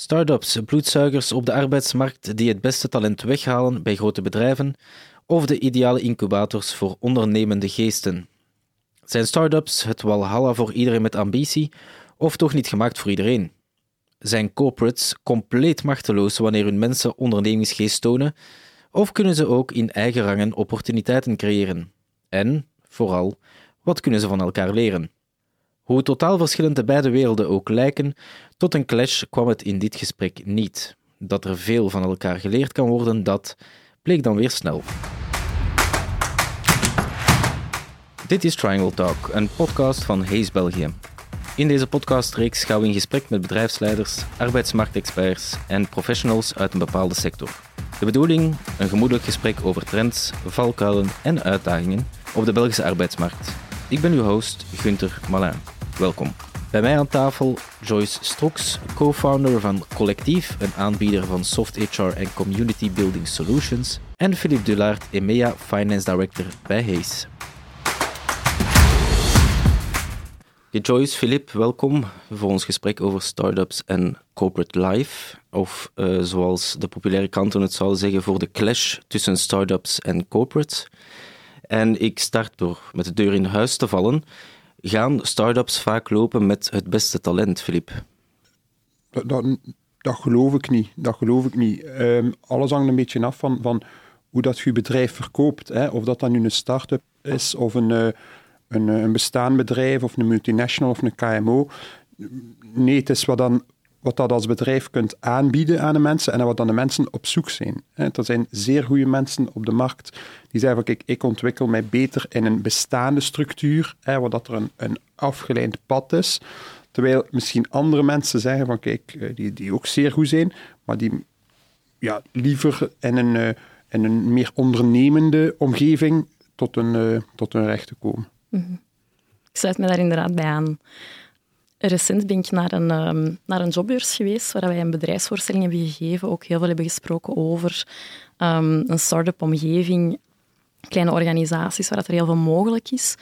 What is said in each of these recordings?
Startups, bloedzuigers op de arbeidsmarkt die het beste talent weghalen bij grote bedrijven, of de ideale incubators voor ondernemende geesten. Zijn startups het walhalla voor iedereen met ambitie, of toch niet gemaakt voor iedereen? Zijn corporates compleet machteloos wanneer hun mensen ondernemingsgeest tonen, of kunnen ze ook in eigen rangen opportuniteiten creëren? En, vooral, wat kunnen ze van elkaar leren? Hoe totaal verschillend de beide werelden ook lijken, tot een clash kwam het in dit gesprek niet. Dat er veel van elkaar geleerd kan worden, dat bleek dan weer snel. Dit is Triangle Talk, een podcast van Hayes België. In deze podcastreeks gaan we in gesprek met bedrijfsleiders, arbeidsmarktexperts en professionals uit een bepaalde sector. De bedoeling? Een gemoedelijk gesprek over trends, valkuilen en uitdagingen op de Belgische arbeidsmarkt. Ik ben uw host, Gunther Malin. Welkom. Bij mij aan tafel Joyce Stroks, co-founder van Collectief, een aanbieder van soft HR en community building solutions, en Philippe Dulaert, EMEA Finance Director bij Hayes. Joyce, Philippe, welkom voor ons gesprek over startups en corporate life. Of uh, zoals de populaire kanten het zouden zeggen, voor de clash tussen startups en corporates. En ik start door met de deur in huis te vallen. Gaan startups vaak lopen met het beste talent, Philippe? Dat, geloof ik niet. Dat geloof ik niet. Um, alles hangt een beetje af van, van hoe dat je bedrijf verkoopt. Hè. Of dat dan nu een start-up is of een, uh, een, een bestaand bedrijf of een multinational of een KMO. Nee, het is wat, dan, wat dat als bedrijf kunt aanbieden aan de mensen en wat dan de mensen op zoek zijn. Er zijn zeer goede mensen op de markt die zeggen van kijk, ik ontwikkel mij beter in een bestaande structuur, waar dat er een, een afgeleid pad is. Terwijl misschien andere mensen zeggen van kijk, eh, die, die ook zeer goed zijn, maar die ja, liever in een, eh, in een meer ondernemende omgeving tot hun, uh, tot hun recht te komen. Mhm. Ik sluit me daar inderdaad bij aan. Recent ben ik naar een, um, naar een jobbeurs geweest, waar wij een bedrijfsvoorstelling hebben gegeven, ook heel veel hebben gesproken over um, een start-up omgeving, kleine organisaties, waar dat er heel veel mogelijk is.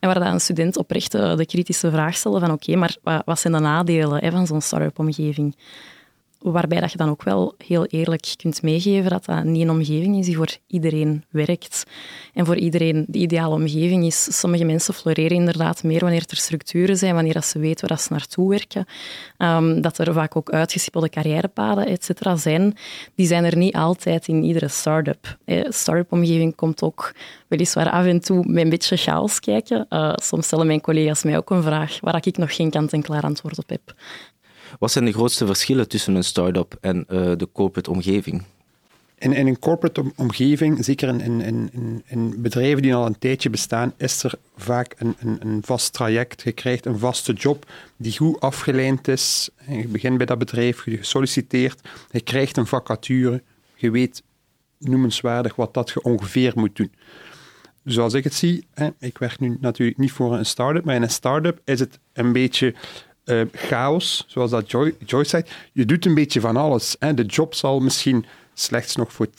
En waar dat een student oprecht de, de kritische vraag stelde van oké, maar wat, wat, zijn de nadelen hè, van zo'n start-up omgeving? Waarbij dat je dan ook wel heel eerlijk kunt meegeven dat dat niet een omgeving is die voor iedereen werkt. En voor iedereen de ideale omgeving is. Sommige mensen floreren inderdaad meer wanneer er structuren zijn, wanneer ze weten waar ze naartoe werken. Um, dat er vaak ook uitgestippelde carrièrepaden et zijn. Die zijn er niet altijd in iedere start-up. Een start-up omgeving komt ook weliswaar af en toe met een beetje chaos kijken. Uh, soms stellen mijn collega's mij ook een vraag waar ik nog geen kant-en-klaar antwoord op heb. Wat zijn de grootste verschillen tussen een start-up en uh, de corporate omgeving? In, in, een corporate omgeving, zeker in, in, in, bedrijven die al een tijdje bestaan, is er vaak een, een, vast traject. Je krijgt een vaste job die goed afgeleid is. Je begint bij dat bedrijf, je solliciteert, je krijgt een vacature, je weet noemenswaardig wat dat je ongeveer moet doen. Zoals ik het zie, hè, ik werk nu natuurlijk niet voor een start-up, maar in een start-up is het een beetje uh, chaos, zoals dat Joy, Joyce zei. Je doet een beetje van alles. Hè. De job zal misschien slechts nog voor 60%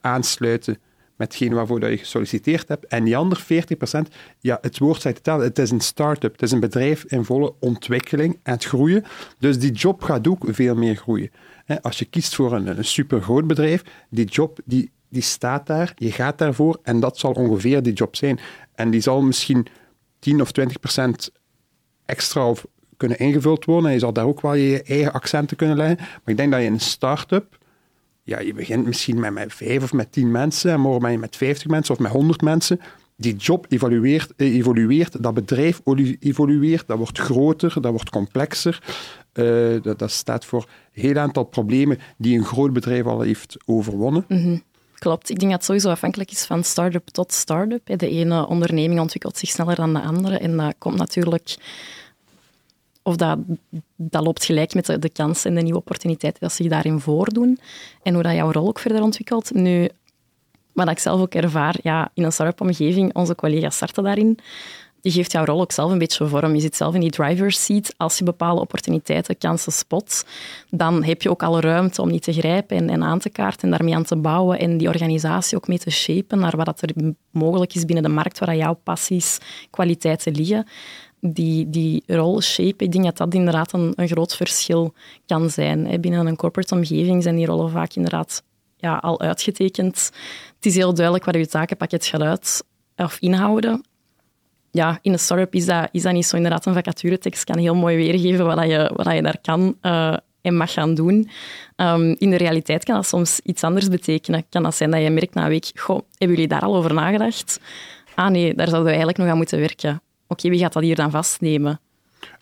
aansluiten met hetgeen waarvoor dat je gesolliciteerd hebt. En die andere 40%, ja, het woord zei het al, het is een start-up. Het is een bedrijf in volle ontwikkeling en het groeien. Dus die job gaat ook veel meer groeien. Als je kiest voor een, een supergroot bedrijf, die job die, die staat daar, je gaat daarvoor en dat zal ongeveer die job zijn. En die zal misschien 10 of 20 extra of kunnen ingevuld worden. En je zal daar ook wel je eigen accenten kunnen leggen. Maar ik denk dat je in een start-up, ja, je begint misschien met, met vijf of met tien mensen, en morgen ben je met vijftig mensen of met honderd mensen. Die job evolueert, eh, evolueert, dat bedrijf evolueert, dat wordt groter, dat wordt complexer. Dat, dat, staat voor een heel aantal problemen die een groot bedrijf al heeft overwonnen. Mhm. Klopt. Ik denk dat het sowieso afhankelijk is van start-up tot start-up. De ene onderneming ontwikkelt zich sneller dan de andere. En dat komt natuurlijk of dat, dat loopt gelijk met de, kansen en de nieuwe opportuniteiten dat zich daarin voordoen. En hoe dat jouw rol ook verder ontwikkelt. Nu, wat ik zelf ook ervaar, ja, in een start-up omgeving, onze collega's starten daarin. Je geeft jouw rol ook zelf een beetje vorm. Je zit zelf in die driver's seat. Als je bepaalde opportuniteiten, kansen spot, dan heb je ook alle ruimte om die te grijpen en, en aan te kaarten en daarmee aan te bouwen en die organisatie ook mee te shapen naar wat er mogelijk is binnen de markt, waar jouw passies, kwaliteiten liggen. Die, die rol shape, ik denk dat dat inderdaad een, groot verschil kan zijn. Binnen een corporate omgeving zijn die rollen vaak inderdaad ja, al uitgetekend. Het is heel duidelijk wat je takenpakket gaat uit of inhouden. Ja, in een start-up is dat, is dat niet zo. Inderdaad, een vacaturetekst kan heel mooi weergeven wat, je, wat je daar kan uh, en mag gaan doen. Um, in de realiteit kan dat soms iets anders betekenen. Kan dat zijn dat je merkt na een week, goh, hebben jullie daar al over nagedacht? Ah nee, daar zouden we eigenlijk nog aan moeten werken. Oké, wie gaat dat hier dan vastnemen?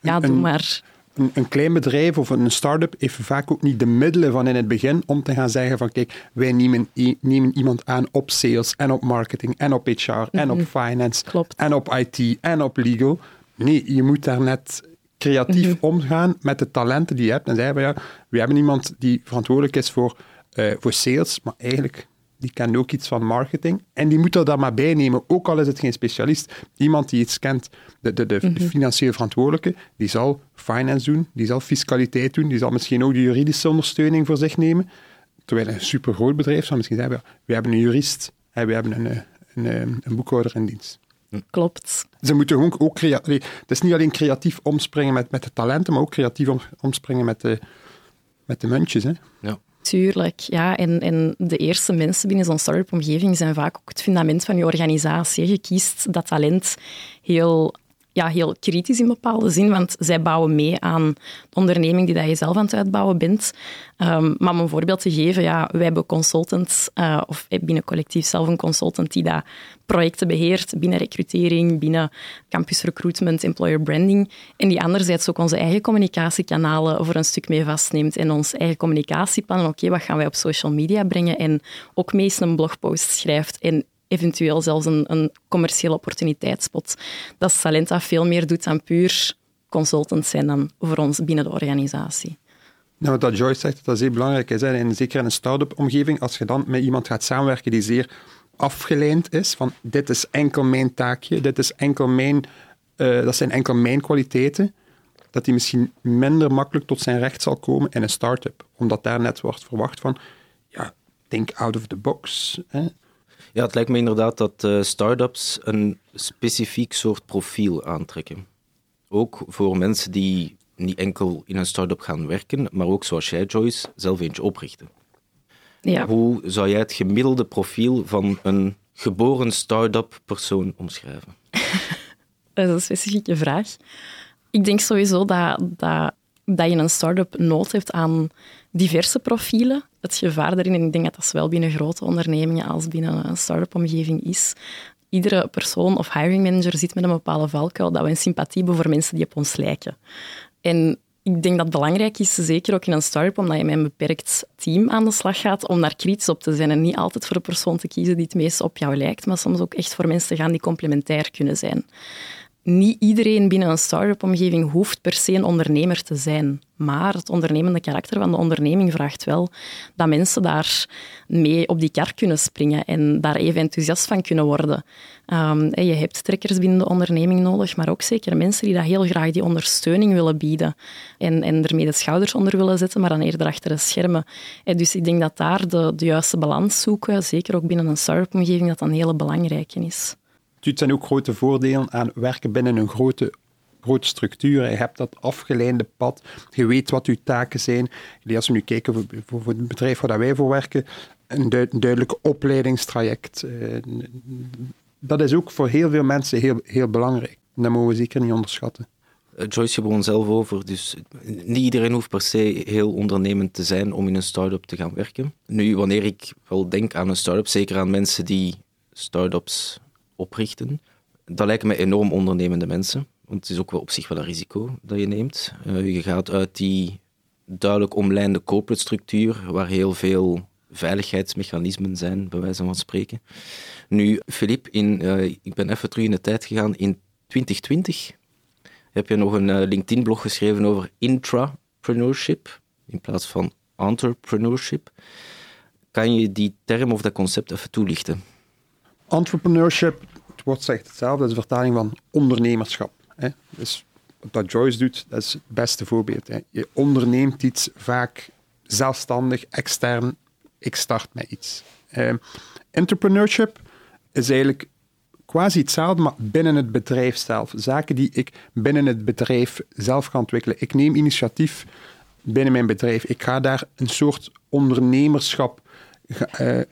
Ja, doe maar. Een, een, klein bedrijf of een start-up heeft vaak ook niet de middelen van in het begin om te gaan zeggen van kijk, wij nemen, nemen iemand aan op sales en op marketing en op HR en op mhm. finance en op IT en op legal. Nee, je moet daar net creatief mhm. omgaan met de talenten die je hebt. En zeggen we ja, we hebben iemand die verantwoordelijk is voor, uh, voor sales, maar eigenlijk die kent ook iets van marketing. En die moet er dan maar bij nemen, ook al is het geen specialist. Iemand die iets kent, de, de, de mhm. financieel verantwoordelijke, die zal finance doen, die zal fiscaliteit doen, die zal misschien ook de juridische ondersteuning voor zich nemen. Terwijl een supergroot bedrijf zal misschien zeggen, we hebben een jurist en we hebben een, een, een, een boekhouder in dienst. Klopt. Ze moeten ook, ook creatief... Het is niet alleen creatief omspringen met, met de talenten, maar ook creatief omspringen met de, met de muntjes. Hè? Ja. Tuurlijk, ja. En, en de eerste mensen binnen zo'n start-up-omgeving zijn vaak ook het fundament van je organisatie. Je kiest dat talent heel ja, heel kritisch in bepaalde zin, want zij bouwen mee aan de onderneming die dat je zelf aan het uitbouwen bent. Um, maar om een voorbeeld te geven, ja, wij hebben consultants, uh, of binnen collectief zelf een consultant die dat projecten beheert binnen recrutering, binnen campus recruitment, employer branding. En die anderzijds ook onze eigen communicatiekanalen voor een stuk mee vastneemt en ons eigen communicatieplan. Oké, wat gaan wij op social media brengen? En ook meest een blogpost schrijft en eventueel zelfs een, een commerciële opportuniteitsspot. Dat dat veel meer doet dan puur consultant zijn dan voor ons binnen de organisatie. Nou, wat Joyce zegt, dat is heel belangrijk is. En zeker in een start-up omgeving, als je dan met iemand gaat samenwerken die zeer afgeleid is, van dit is enkel mijn taakje, dit is enkel mijn, uh, dat zijn enkel mijn kwaliteiten, dat hij misschien minder makkelijk tot zijn recht zal komen in een start-up. Omdat daar net wordt verwacht van, ja, think out of the box. Hè. Ja, het lijkt me inderdaad dat uh, start-ups een specifiek soort profiel aantrekken. Ook voor mensen die niet enkel in een start-up gaan werken, maar ook zoals jij, Joyce, zelf eentje oprichten. Ja. Hoe zou jij het gemiddelde profiel van een geboren start-up persoon omschrijven? dat is een specifieke vraag. Ik denk sowieso dat, dat, dat je een start-up nood hebt aan diverse profielen. Het gevaar daarin, en ik denk dat dat zowel binnen grote ondernemingen als binnen een start-up omgeving is, iedere persoon of hiring manager zit met een bepaalde valkuil dat we een sympathie hebben voor mensen die op ons lijken. En ik denk dat het belangrijk is, zeker ook in een start-up, omdat je met een beperkt team aan de slag gaat, om daar kritisch op te zijn en niet altijd voor een persoon te kiezen die het meest op jou lijkt, maar soms ook echt voor mensen gaan die complementair kunnen zijn niet iedereen binnen een start-up-omgeving hoeft per se een ondernemer te zijn. Maar het ondernemende karakter van de onderneming vraagt wel dat mensen daar mee op die kar kunnen springen en daar even enthousiast van kunnen worden. Um, je hebt trekkers binnen de onderneming nodig, maar ook zeker mensen die dat heel graag die ondersteuning willen bieden en, en ermee de schouders onder willen zetten, maar dan eerder achter de schermen. dus ik denk dat daar de, de juiste balans zoeken, zeker ook binnen een start-up-omgeving, dat een hele belangrijke is. Het zijn ook grote voordelen aan werken binnen een grote, grote structuur. Je hebt dat afgeleide pad. Je weet wat je taken zijn. Als we nu kijken voor, voor het bedrijf waar wij voor werken, een, duidelijk opleidingstraject. Eh, dat is ook voor heel veel mensen heel, heel belangrijk. Dat mogen we zeker niet onderschatten. Eh, Joyce, begon zelf over, dus niet iedereen hoeft per se heel ondernemend te zijn om in een start-up te gaan werken. Nu, wanneer ik wel denk aan een start-up, zeker aan mensen die start-ups oprichten. Dat lijken me enorm ondernemende mensen. Want het is ook wel op zich wel een risico dat je neemt. Uh, je gaat uit die duidelijk omlijnde corporate structuur, waar heel veel veiligheidsmechanismen zijn, bij wijze van spreken. Nu, Filip, in, uh, ik ben even terug in de tijd gegaan. In 2020 heb je nog een uh, LinkedIn-blog geschreven over intrapreneurship in plaats van entrepreneurship. Kan je die term of dat concept even toelichten? Entrepreneurship, het woord zegt hetzelfde, dat is vertaling van ondernemerschap. Hè. Dus wat Joyce doet, dat is het beste voorbeeld. Hè. Je onderneemt iets vaak zelfstandig, extern. Ik start met iets. Uh, entrepreneurship is eigenlijk quasi hetzelfde, maar binnen het bedrijf zelf. Zaken die ik binnen het bedrijf zelf kan ontwikkelen. Ik neem initiatief binnen mijn bedrijf. Ik ga daar een soort ondernemerschap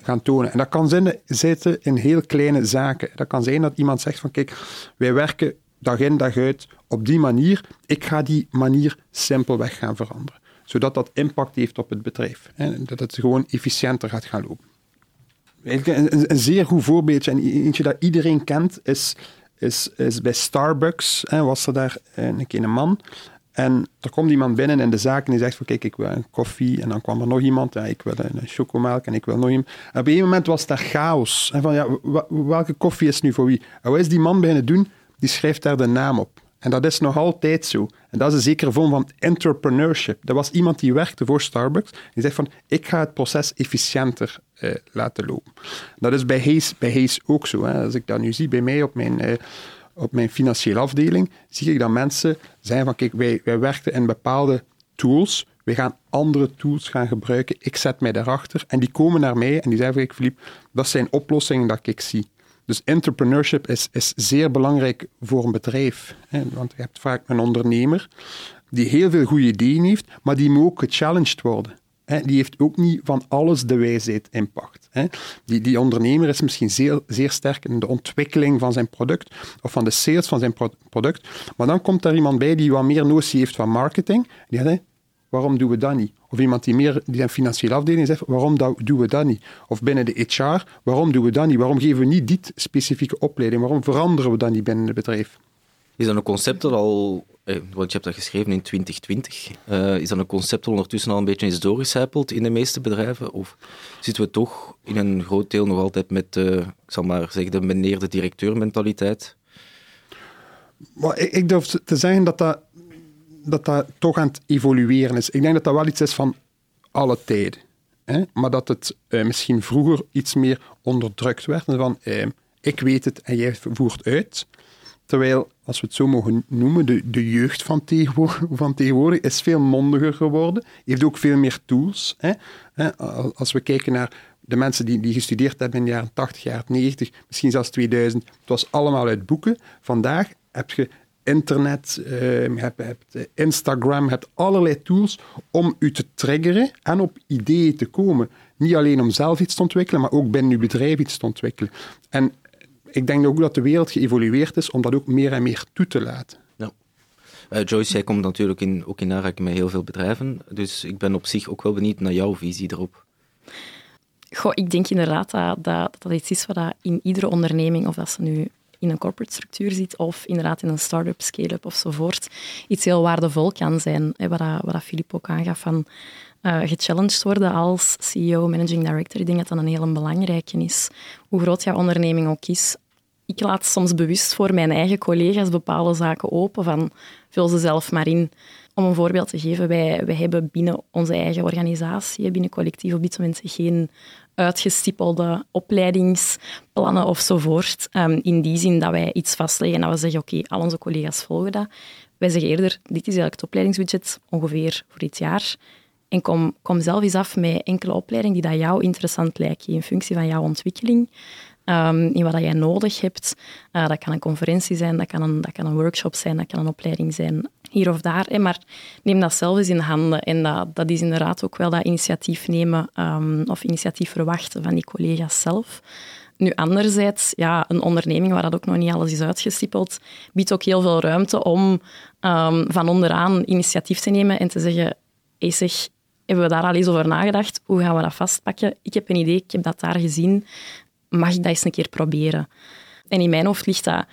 gaan tonen. En dat kan zitten in heel kleine zaken. Dat kan zijn dat iemand zegt van kijk, wij werken dag in dag uit op die manier. Ik ga die manier simpelweg gaan veranderen. Zodat dat impact heeft op het bedrijf. En dat het gewoon efficiënter gaat gaan lopen. Een, zeer goed voorbeeldje, en eentje dat iedereen kent, is, is, is bij Starbucks. Hè, was er daar een keer een man en er komt iemand binnen in de zaak en die zegt van kijk, ik wil een koffie. En dan kwam er nog iemand, ja, ik wil een chocomelk en ik wil nog iemand. En op een moment was daar chaos. En van ja, welke koffie is nu voor wie? En wat is die man beginnen doen? Die schrijft daar de naam op. En dat is nog altijd zo. En dat is een zekere vorm van entrepreneurship. Dat was iemand die werkte voor Starbucks. Die zegt van, ik ga het proces efficiënter eh, laten lopen. Dat is bij Hayes, bij Hayes ook zo. Hè. Als ik dat nu zie bij mij op mijn... Eh, op mijn financiële afdeling zie ik dat mensen zijn van, kijk, wij, wij werken in bepaalde tools, we gaan andere tools gaan gebruiken, ik zet mij daarachter en die komen naar mij en die zeggen kijk Filip, dat zijn oplossingen dat ik zie. Dus entrepreneurship is, is zeer belangrijk voor een bedrijf. Hè? Want je hebt vaak een ondernemer die heel veel goede ideeën heeft, maar die moet ook gechallenged worden die heeft ook niet van alles de wijsheid in pacht. Die, die ondernemer is misschien zeer, zeer sterk in de ontwikkeling van zijn product of van de sales van zijn product, maar dan komt er iemand bij die wat meer notie heeft van marketing. Die zegt, waarom doen we dat niet? Of iemand die meer die een financiële afdeling zegt, waarom doen we dat niet? Of binnen de HR, waarom doen we dat niet? Waarom geven we niet dit specifieke opleiding? Waarom veranderen we dat niet binnen het bedrijf? Is dat een concept dat al want je hebt dat geschreven in 2020. Uh, eh, is dat een concept dat ondertussen al een beetje is doorgecijpeld in de meeste bedrijven? Of zitten we toch in een groot deel nog altijd met, uh, ik maar zeggen, de meneer de directeur mentaliteit? Maar ik, ik, durf te zeggen dat dat, dat dat toch aan het evolueren is. Ik denk dat dat wel iets is van alle tijden. Hè? Maar dat het misschien vroeger iets meer onderdrukt werd. Van, ik weet het en jij voert uit. Terwijl, als we het zo mogen noemen, de, de jeugd van tegenwoordig, van tegenwoordig is veel mondiger geworden, heeft ook veel meer tools. Hè? Als we kijken naar de mensen die, die gestudeerd hebben in de jaren 80, jaren 90, misschien zelfs 2000, het was allemaal uit boeken. Vandaag heb je internet, hebt, hebt Instagram, hebt allerlei tools om u te triggeren en op ideeën te komen. Niet alleen om zelf iets te ontwikkelen, maar ook binnen uw bedrijf iets te ontwikkelen. En ik denk ook dat de wereld geëvolueerd is om dat ook meer en meer toe te laten. Ja. Uh, Joyce, jij komt natuurlijk in, ook in aanraking met heel veel bedrijven, dus ik ben op zich ook wel benieuwd naar jouw visie erop. Goh, ik denk inderdaad dat, dat dat iets is wat in iedere onderneming, of dat ze nu in een corporate structuur zit of inderdaad in een start-up, scale-up ofzovoort, iets heel waardevol kan zijn. Hè, wat, dat, wat Filip ook aangaf van uh, gechallenged worden als CEO, managing director. Ik denk dat dat een heel belangrijke is. Hoe groot jouw onderneming ook is. Ik laat soms bewust voor mijn eigen collega's bepaalde zaken open van vul ze zelf maar in. Om een voorbeeld te geven, wij, wij hebben binnen onze eigen organisatie, binnen collectief op dit moment geen uitgestippelde opleidingsplannen ofzovoort. Um, in die zin dat wij iets vastleggen en dat we zeggen, oké, al onze collega's volgen dat. Wij zeggen eerder, dit is eigenlijk het opleidingsbudget ongeveer voor dit jaar. En kom, kom zelf eens af met enkele opleidingen die dat jou interessant lijken in functie van jouw ontwikkeling. Um, in wat dat jij nodig hebt. Uh, dat kan een conferentie zijn, dat kan een, dat kan een workshop zijn, dat kan een opleiding zijn, hier of daar. Maar neem dat zelf eens in handen. En dat, dat is inderdaad ook wel dat initiatief nemen um, of initiatief verwachten van die collega's zelf. Nu, anderzijds, ja, een onderneming waar dat ook nog niet alles is uitgestippeld, biedt ook heel veel ruimte om um, van onderaan initiatief te nemen en te zeggen, hey zeg, hebben we daar al eens over nagedacht? Hoe gaan we dat vastpakken? Ik heb een idee, ik heb dat daar gezien. Mag ik dat eens een keer proberen? En in mijn hoofd ligt dat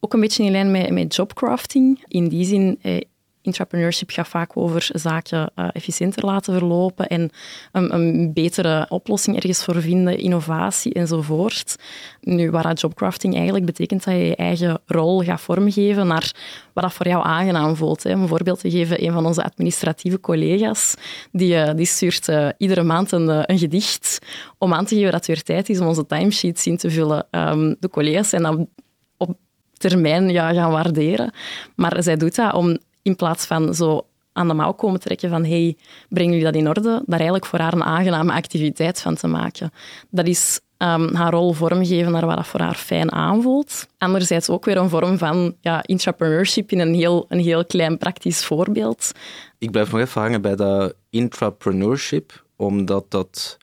ook een beetje in lijn met, met jobcrafting. In die zin, eh, Entrepreneurship gaat vaak over zaken uh, efficiënter laten verlopen en een, betere oplossing ergens voor vinden, innovatie enzovoort. Nu, waar dat jobcrafting eigenlijk betekent dat je je eigen rol gaat vormgeven naar wat dat voor jou aangenaam voelt. Hè. Een voorbeeld te geven, een van onze administratieve collega's, die, uh, die stuurt uh, iedere maand een, gedicht om aan te geven dat het weer tijd is om onze timesheets in te vullen. Um, de collega's zijn dan op termijn ja, gaan waarderen. Maar zij doet dat om in plaats van zo aan de mouw komen trekken van hey, breng jullie dat in orde? Daar eigenlijk voor haar een aangename activiteit van te maken. Dat is um, haar rol vormgeven naar wat dat voor haar fijn aanvoelt. Anderzijds ook weer een vorm van ja, intrapreneurship in een heel, een heel klein praktisch voorbeeld. Ik blijf nog even hangen bij dat intrapreneurship, omdat dat,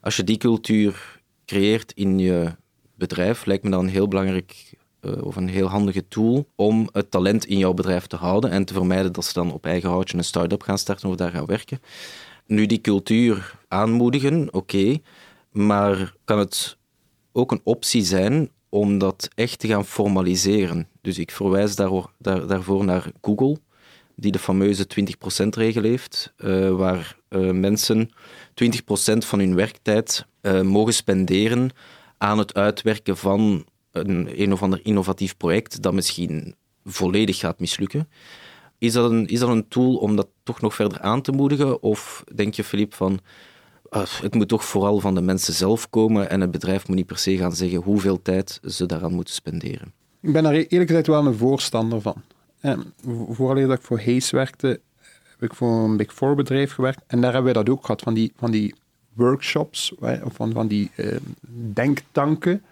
als je die cultuur creëert in je bedrijf, lijkt me dat een heel belangrijk uh, of een heel handige tool om het talent in jouw bedrijf te houden en te vermijden dat ze dan op eigen houtje een start-up gaan starten of daar gaan werken. Nu, die cultuur aanmoedigen, oké, maar kan het ook een optie zijn om dat echt te gaan formaliseren? Dus ik verwijs daar, daar, daarvoor naar Google, die de fameuze 20%-regel heeft, uh, waar uh, mensen 20% van hun werktijd mogen spenderen aan het uitwerken van een, een of ander innovatief project dat misschien volledig gaat mislukken. Is dat, een, is dat een tool om dat toch nog verder aan te moedigen? Of denk je, Filip, van uh, het moet toch vooral van de mensen zelf komen en het bedrijf moet niet per se gaan zeggen hoeveel tijd ze daaraan moeten spenderen? Ik ben daar eerlijk gezegd wel een voorstander van. En vooral dat ik voor Hayes werkte, heb ik voor een Big Four bedrijf gewerkt. En daar hebben we dat ook gehad, van die, van die workshops, of van, van die uh, denktanken,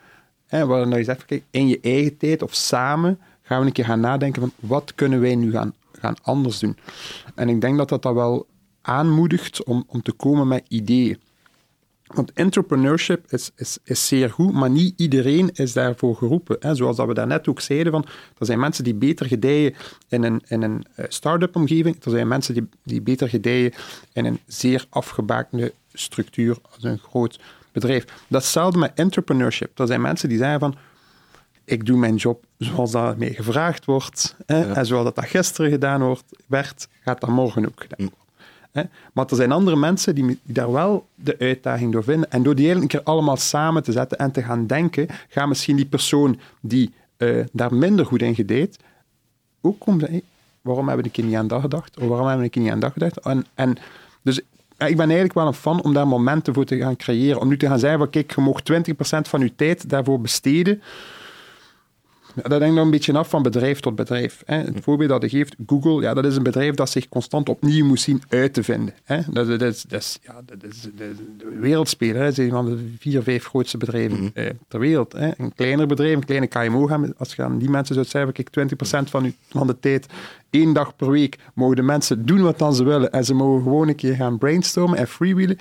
hè, waar je zegt, in je eigen tijd of samen gaan we een keer gaan nadenken van wat kunnen wij nu gaan, gaan anders doen. En ik denk dat dat, dat wel aanmoedigt om, om te komen met ideeën. Want entrepreneurship is, is, is zeer goed, maar niet iedereen is daarvoor geroepen. Hè. Zoals dat we daarnet ook zeiden, van, er zijn mensen die beter gedijen in een, in een eh, start-up omgeving, er zijn mensen die, die beter gedijen in een zeer afgebakende structuur als een groot bedrijf. Datzelfde met entrepreneurship. Er zijn mensen die zeggen van, ik doe mijn job zoals dat mee gevraagd wordt, hè, en zoals dat, dat gisteren gedaan wordt, werd, gaat dat morgen ook gedaan worden. Hè. Maar er zijn andere mensen die, die, daar wel de uitdaging door vinden. En door die een keer allemaal samen te zetten en te gaan denken, gaat misschien die persoon die uh, daar minder goed in gedeed, ook komen hey, waarom hebben we een keer niet aan dat gedacht? Of waarom hebben we een keer niet aan dat gedacht? En, en dus ik ben eigenlijk wel een fan om daar momenten voor te gaan creëren. Om nu te gaan zeggen, kijk, je mag 20% van je tijd daarvoor besteden. Dat denk ik nog een beetje af van bedrijf tot bedrijf. Hè. Het voorbeeld dat je geeft, Google, ja, dat is een bedrijf dat zich constant opnieuw moet zien uit te vinden. Hè. Dat, dat, is, dat, is, ja, dat is de, wereldspeler. Dat is een van de vier, vijf grootste bedrijven mm -hmm. ter wereld. Hè. Een kleiner bedrijf, een kleine KMO, gaan, als je aan die mensen zou zeggen, kijk, 20% van, u, van de tijd één dag per week mogen de mensen doen wat dan ze willen en ze mogen gewoon een keer gaan brainstormen en freewheelen.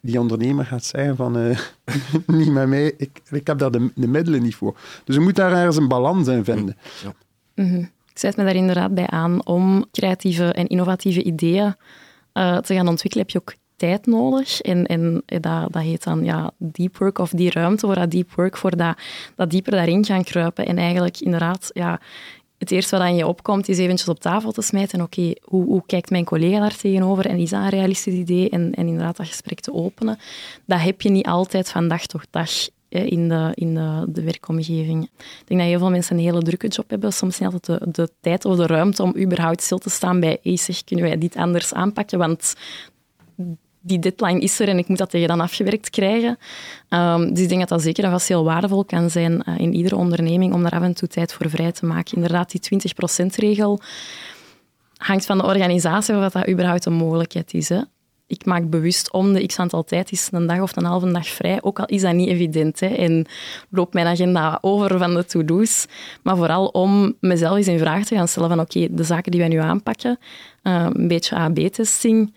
Die ondernemer gaat zeggen van, uh, niet met mij, ik, ik heb daar de, de, middelen niet voor. Dus je moet daar ergens een balans in vinden. Ja. Mm -hmm. Ik zet me daar inderdaad bij aan om creatieve en innovatieve ideeën uh, te gaan ontwikkelen, heb je ook tijd nodig. En, en dat, dat heet dan ja, deep work of die ruimte voor dat deep work, voor dat, dat dieper daarin gaan kruipen. En eigenlijk inderdaad ja, het eerste wat aan je opkomt, is eventjes op tafel te smijten. Oké, hoe, hoe, kijkt mijn collega daar tegenover? En is dat een realistisch idee? En, en inderdaad dat gesprek te openen. Dat heb je niet altijd van dag tot dag in, de, in de, de, werkomgeving. Ik denk dat heel veel mensen een hele drukke job hebben. Soms niet altijd de, de tijd of de ruimte om überhaupt stil te staan bij hey, kunnen wij dit anders aanpakken? Want die deadline is er en ik moet dat tegen dan afgewerkt krijgen. Um, dus ik denk dat dat zeker vast heel waardevol kan zijn uh, in iedere onderneming om daar af en toe tijd voor vrij te maken. Inderdaad, die 20%-regel hangt van de organisatie of dat, überhaupt een mogelijkheid is. Hè. Ik maak bewust om de x aantal tijd is een dag of een halve dag vrij, ook al is dat niet evident. Hè. En loopt mijn agenda over van de to-do's. Maar vooral om mezelf eens in vraag te gaan stellen van oké, de zaken die wij nu aanpakken, uh, een beetje A-B-testing,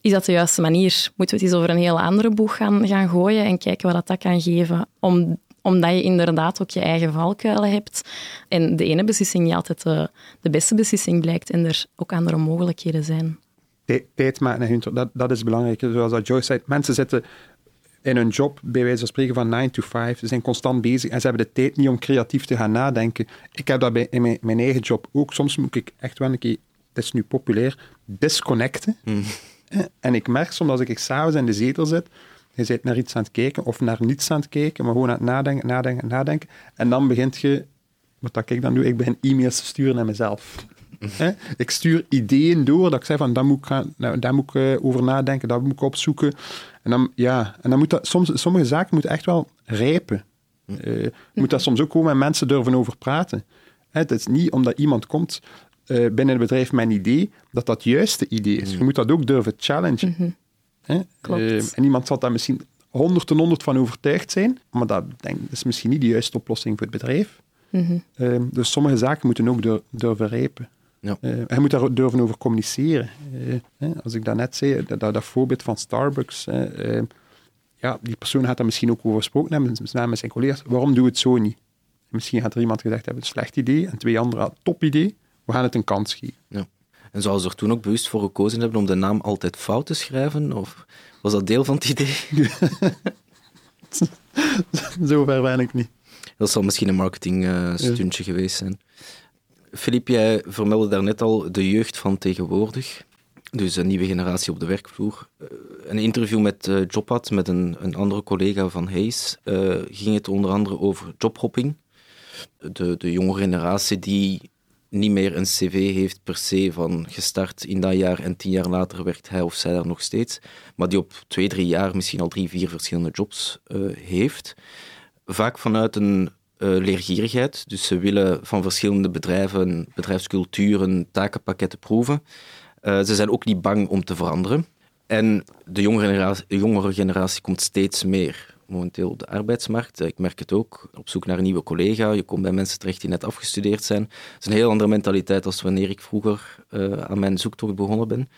is dat de juiste manier? Moeten we het eens over een heel andere boeg gaan, gaan gooien en kijken wat dat, dat kan geven? Om, omdat je inderdaad ook je eigen valkuilen hebt. En de ene beslissing niet altijd de, de beste beslissing blijkt en er ook andere mogelijkheden zijn. Tijd maken, dat, dat is belangrijk. Zoals dat Joyce zei, mensen zitten in hun job, bij wijze van spreken, van 9 to 5. Ze zijn constant bezig en ze hebben de tijd niet om creatief te gaan nadenken. Ik heb dat bij, in mijn, mijn eigen job ook. Soms moet ik echt wel een keer, het is nu populair, disconnecten. Mm. En ik merk soms als ik s'avonds in de zetel zit, je zit naar iets aan het kijken of naar niets aan het kijken, maar gewoon aan het nadenken, nadenken, nadenken. En dan begint je, wat dat ik dan doe, ik begin e-mails te sturen naar mezelf. ik stuur ideeën door, dat ik zeg van, daar moet ik, gaan, nou, daar moet ik uh, over nadenken, dat moet ik opzoeken. En dan, ja, en dan moet dat, soms, sommige zaken moeten echt wel rijpen. Uh, moet daar soms ook gewoon met mensen durven over praten. Het is niet omdat iemand komt uh, binnen het bedrijf mijn idee, dat dat juiste idee is. Je moet dat ook durven challengen. Mm -hmm. Uh, en iemand zal dat misschien honderd en honderd van overtuigd zijn, maar dat denk, is misschien niet de juiste oplossing voor het bedrijf. Mhm. Ehm, dus sommige zaken moeten ook dur- durven rijpen. Ja. Eh, je moet daar durven over communiceren. Eh, hè, als ik daarnet zei, dat, dat, dat voorbeeld van Starbucks, hè, eh, ja, die persoon gaat daar misschien ook over gesproken hebben samen met zijn collega's. Waarom doe het zo niet? Misschien gaat er iemand gezegd hebben, slecht idee, en twee anderen, top idee, we gaan het een kans geven. En zouden ze er toen ook bewust voor gekozen hebben om de naam altijd fout te schrijven? Of was dat deel van het idee? Zover ben ik niet. Dat zal misschien een marketingstuntje geweest zijn. Filip, jij vermeldde daarnet al de jeugd van tegenwoordig. Dus een nieuwe generatie op de werkvloer. Eh, Een interview met Jobpad, met een, een andere collega van Hayes, eh, ging het onder andere over jobhopping. De, de jonge generatie die niet meer een cv heeft per se van gestart in dat jaar en tien jaar later werkt hij of zij daar nog steeds, maar die op twee, drie jaar misschien al drie, vier verschillende jobs eh, heeft. Vaak vanuit een eh, leergierigheid. Dus ze willen van verschillende bedrijven, bedrijfsculturen, takenpakketten proeven. Eh, ze zijn ook niet bang om te veranderen. En de jongere generatie, de jongere generatie komt steeds meer momenteel op de arbeidsmarkt. Eh, Ik merk het ook. Op zoek naar een nieuwe collega. Je komt bij mensen terecht die net afgestudeerd zijn. Het is een heel andere mentaliteit als wanneer ik vroeger eh, aan mijn zoektocht begonnen ben.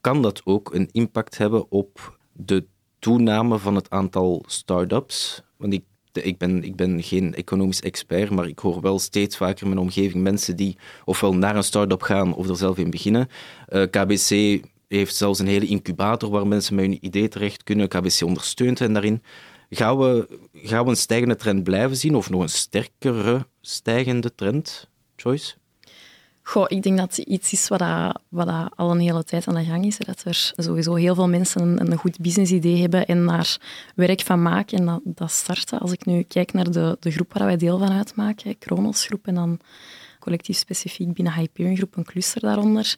Kan dat ook een impact hebben op de toename van het aantal start-ups? Want ik ik ben, ik ben geen economisch expert, maar ik hoor wel steeds vaker in mijn omgeving mensen die ofwel naar een start-up gaan of er zelf in beginnen. Eh, KBC heeft zelfs een hele incubator waar mensen met hun idee terecht kunnen. KBC ondersteunt hen daarin. Gaan we, gaan we een stijgende trend blijven zien of nog een sterkere stijgende trend? Joyce? Goh, ik denk dat het iets is wat, wat al een hele tijd aan de gang is. Dat er sowieso heel veel mensen een, een goed businessidee hebben en daar werk van maken en dat, dat starten. Als ik nu kijk naar de, de groep waar wij deel van uitmaken, Kronos Groep en dan collectief specifiek binnen Hyperion Groep, een cluster daaronder,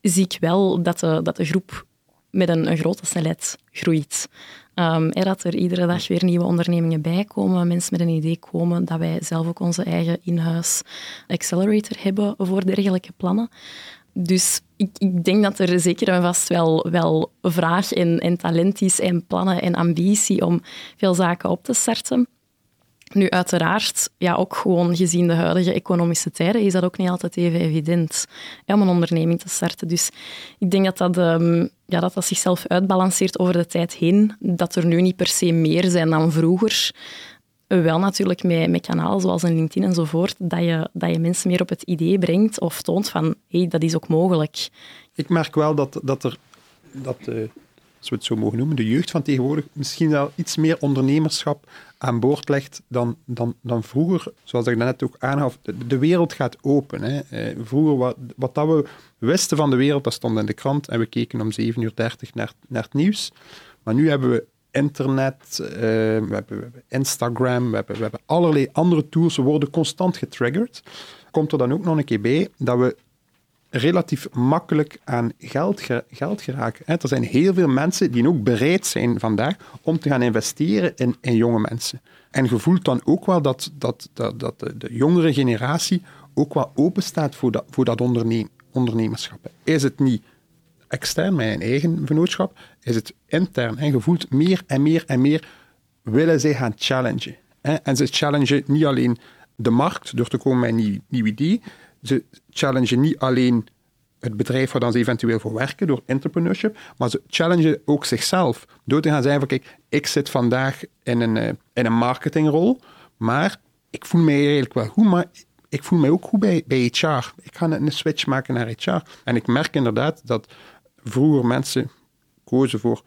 zie ik wel dat de, dat de groep met een, een grote snelheid groeit. Ehm, hè, dat er iedere dag weer nieuwe ondernemingen bijkomen, mensen met een idee komen, dat wij zelf ook onze eigen in-house accelerator hebben voor dergelijke plannen. Dus ik, ik denk dat er zeker en vast wel, wel vraag en, en talent is en plannen en ambitie om veel zaken op te starten. Nu, uiteraard, ja, ook gewoon gezien de huidige economische tijden, is dat ook niet altijd even evident om een onderneming te starten. Dus ik denk dat dat, ehm, ja, dat dat zichzelf uitbalanceert over de tijd heen. Dat er nu niet per se meer zijn dan vroeger. Wel natuurlijk met, met kanalen zoals LinkedIn enzovoort, dat je, dat je mensen meer op het idee brengt of toont van, hé, hey, dat is ook mogelijk. Ik merk wel dat, dat er, dat, eh, als we het zo mogen noemen, de jeugd van tegenwoordig misschien wel iets meer ondernemerschap aan boord legt dan, dan, dan vroeger. Zoals ik net ook aangaf, de, wereld gaat open. Hè. Eh, vroeger, wat, wat dat we wisten van de wereld, dat stond in de krant en we keken om 7.30 uur naar, naar het nieuws. Maar nu hebben we internet, eh, we, hebben, we hebben Instagram, we hebben, we hebben allerlei andere tools. We worden constant getriggerd. Komt er dan ook nog een keer bij dat we relatief makkelijk aan geld, ge- geld geraken. hè. Er zijn heel veel mensen die ook bereid zijn vandaag om te gaan investeren in, in jonge mensen. En je voelt dan ook wel dat, dat, dat, dat de, de jongere generatie ook wel open staat voor dat, voor dat onderneem, ondernemerschap. Is het niet extern een eigen vennootschap, is het intern. En je voelt meer en meer en meer willen zij gaan challengen. En ze challengen niet alleen de markt door te komen met een nieuw idee, ze challengen niet alleen het bedrijf waar dan ze eventueel voor werken door entrepreneurship, maar ze challengen ook zichzelf door te gaan zeggen van kijk, ik zit vandaag in een, eh, in een marketingrol, maar ik voel mij eigenlijk wel goed, maar ik voel mij ook goed bij, bij HR. Ik ga een switch maken naar HR. En ik merk inderdaad dat vroeger mensen kozen voor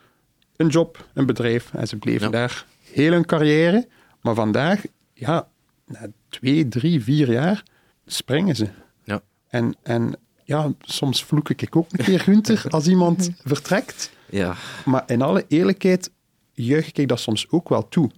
een job, een bedrijf, en ze bleven Ja. daar heel hun carrière. Maar vandaag, ja, na twee, drie, vier jaar springen ze. En, en ja, soms vloek ik ook een keer Gunther als iemand vertrekt. Ja, Maar in alle eerlijkheid juich ik dat soms ook wel toe.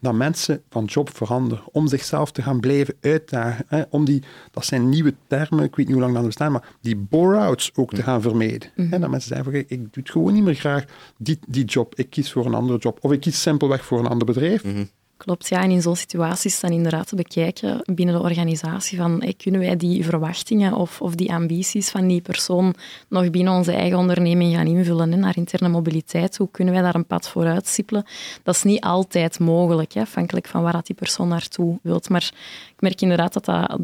Dat mensen van job veranderen, om zichzelf te gaan blijven uitdagen. Hè, om die, dat zijn nieuwe termen, ik weet niet hoe lang dat bestaan, maar die bore-outs ook te gaan vermijden. Hè, dat mensen zeggen, ik doe het gewoon niet meer graag, die, die job. Ik kies voor een andere job. Of ik kies simpelweg voor een ander bedrijf. Ik Klopt, ja. En in zo'n situatie is dan inderdaad te bekijken binnen de organisatie van kunnen wij die verwachtingen of, of die ambities van die persoon nog binnen onze eigen onderneming gaan invullen naar interne mobiliteit. Hoe kunnen wij daar een pad voor uitstippelen? Dat is niet altijd mogelijk, hè, afhankelijk van waar dat die persoon naartoe wilt. Maar ik merk inderdaad dat dat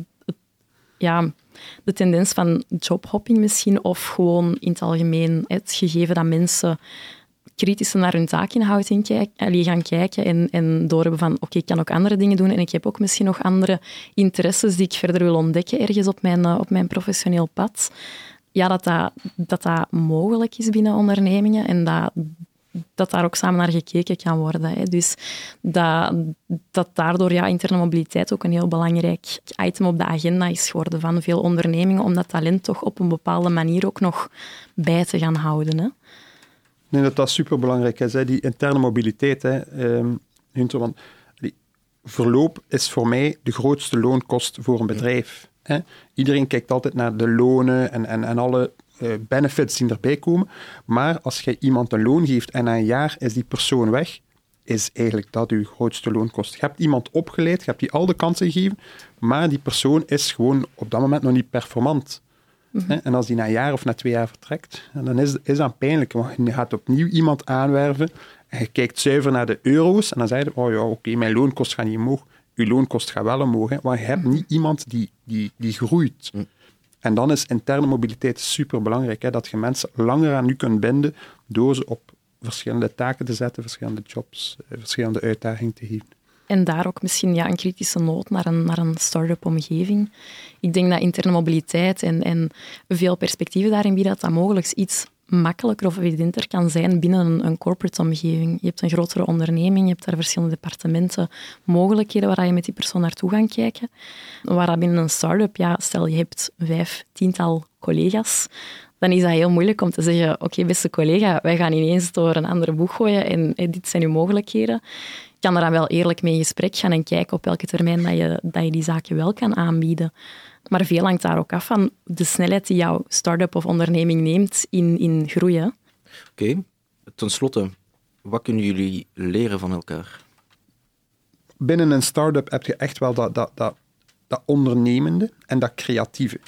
ja, de tendens van jobhopping misschien, of gewoon in het algemeen het gegeven dat mensen kritisch naar hun taakinhoud in kijken, gaan kijken en, en doorhebben van oké, ik kan ook andere dingen doen en ik heb ook misschien nog andere interesses die ik verder wil ontdekken ergens op mijn, eh, op mijn professioneel pad. Ja, dat dat, dat dat mogelijk is binnen ondernemingen en dat, dat daar ook samen naar gekeken kan worden. Hè. Dus dat, dat daardoor ja, interne mobiliteit ook een heel belangrijk item op de agenda is geworden van veel ondernemingen, om dat talent toch op een bepaalde manier ook nog bij te gaan houden. Hè. Ik denk dat dat superbelangrijk is, hè, die interne mobiliteit. Hè, um, Hunter, want die verloop is voor mij de grootste loonkost voor een bedrijf. Hè. Iedereen kijkt altijd naar de lonen en, en, en alle uh, benefits die erbij komen. Maar als je iemand een loon geeft en na een jaar is die persoon weg, is eigenlijk dat je grootste loonkost. Je hebt iemand opgeleid, je hebt die al de kansen gegeven, maar die persoon is gewoon op dat moment nog niet performant. En als die na een jaar of na twee jaar vertrekt, dan is, is dat pijnlijk. Want je gaat opnieuw iemand aanwerven en je kijkt zuiver naar de euro's en dan zeg je, oh ja, oké, mijn loonkost gaat niet omhoog. Je loonkost gaat wel omhoog, hè, want je hebt mhm. niet iemand die, die, die groeit. Mhm. En dan is interne mobiliteit super belangrijk, dat je mensen langer aan u kunt binden door ze op verschillende taken te zetten, verschillende jobs, eh, verschillende uitdagingen te geven. En daar ook misschien ja, een kritische noot naar een, naar een start-up omgeving. Ik denk dat interne mobiliteit en, en veel perspectieven daarin bieden, dat dat mogelijk iets makkelijker of evidenter kan zijn binnen een, corporate omgeving. Je hebt een grotere onderneming, je hebt daar verschillende departementen, mogelijkheden waar je met die persoon naartoe gaat kijken. Waar binnen een start-up, ja, stel je hebt vijf, tiental collega's, dan is dat heel moeilijk om te zeggen, oké, beste collega, wij gaan ineens door een andere boeg gooien en, en dit zijn uw mogelijkheden kan er dan wel eerlijk mee in gesprek gaan en kijken op welke termijn dat je, dat je die zaken wel kan aanbieden. Maar veel hangt daar ook af van de snelheid die jouw start-up of onderneming neemt in, in groeien. Oké, okay. ten slotte, wat kunnen jullie leren van elkaar? Binnen een start-up heb je echt wel dat, dat, dat, dat ondernemende en dat creatieve.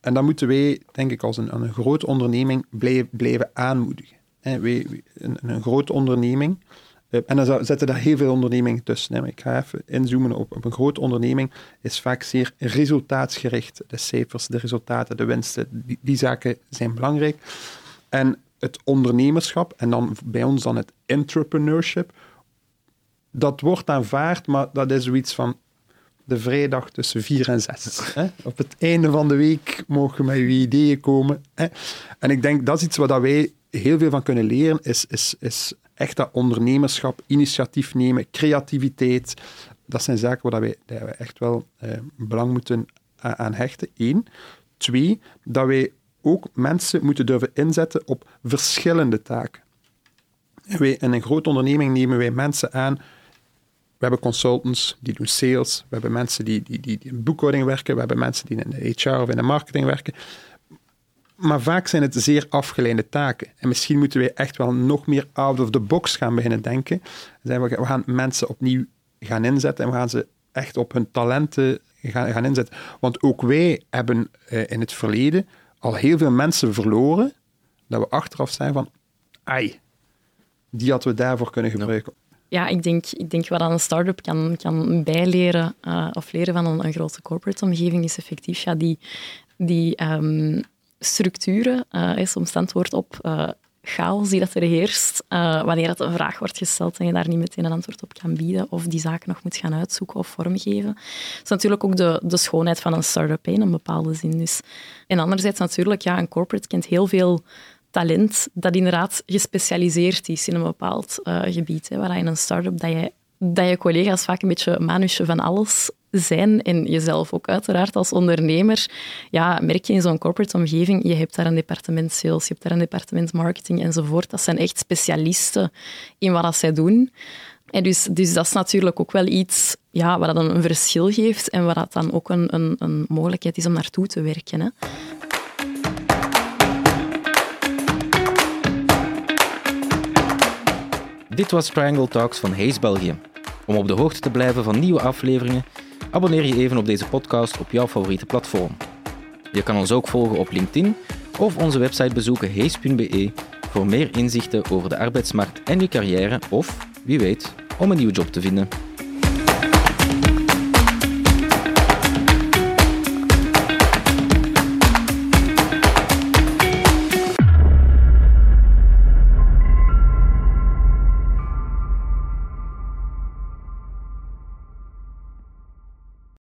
En dat moeten wij, denk ik, als een, een grote onderneming blijven, blijven aanmoedigen. Wij, een, een grote onderneming en dan zetten daar heel veel ondernemingen tussen. Ik ga even inzoomen op, op een grote onderneming. is vaak zeer resultaatsgericht. De cijfers, de resultaten, de winsten, die, zaken zijn belangrijk. En het ondernemerschap, en dan bij ons dan het entrepreneurship, dat wordt aanvaard, maar dat is zoiets van de vrijdag tussen vier en zes. Hè? Op het einde van de week mogen met je ideeën komen. Hè? En ik denk dat is iets waar wij heel veel van kunnen leren, is, is, is echt dat ondernemerschap, initiatief nemen, creativiteit. Dat zijn zaken waar wij, wij echt wel eh, belang moeten aan hechten. Eén. Twee, dat wij ook mensen moeten durven inzetten op verschillende taken. wij, in een grote onderneming nemen wij mensen aan. We hebben consultants die doen sales, we hebben mensen die, die, die, die in boekhouding werken, we hebben mensen die in de HR of in de marketing werken maar vaak zijn het zeer afgeleide taken. En misschien moeten wij echt wel nog meer out of the box gaan beginnen denken. We gaan mensen opnieuw gaan inzetten en we gaan ze echt op hun talenten gaan, gaan inzetten. Want ook wij hebben eh, in het verleden al heel veel mensen verloren, dat we achteraf zijn van, ai, die hadden we daarvoor kunnen gebruiken. Ja, ik denk, ik denk wat aan een start-up kan, kan bijleren uh, of leren van een, een grote corporate omgeving is effectief ja, die, die ehm, structuren, uh, soms antwoord op uh, chaos die dat er heerst, uh, wanneer dat een vraag wordt gesteld en je daar niet meteen een antwoord op kan bieden of die zaken nog moet gaan uitzoeken of vormgeven. Dat is natuurlijk ook de, de schoonheid van een start-up in een bepaalde zin. Dus. En anderzijds natuurlijk, ja, een corporate kent heel veel talent dat inderdaad gespecialiseerd is in een bepaald gebied. Hè, waar in een start-up dat je dat je collega's vaak een beetje manusje van alles zijn en jezelf ook uiteraard als ondernemer, ja, merk je in zo'n corporate omgeving, je hebt daar een departement sales, je hebt daar een departement marketing enzovoort. Dat zijn echt specialisten in wat dat zij doen. En dus, dus dat is natuurlijk ook wel iets ja, wat dan een verschil geeft en wat dat dan ook een, een, een mogelijkheid is om naartoe te werken. Hè. Dit was Triangle Talks van Hayes België. Om op de hoogte te blijven van nieuwe afleveringen, abonneer je even op deze podcast op jouw favoriete platform. Je kan ons ook volgen op LinkedIn of onze website bezoeken hees.be voor meer inzichten over de arbeidsmarkt en je carrière of, wie weet, om een nieuwe job te vinden.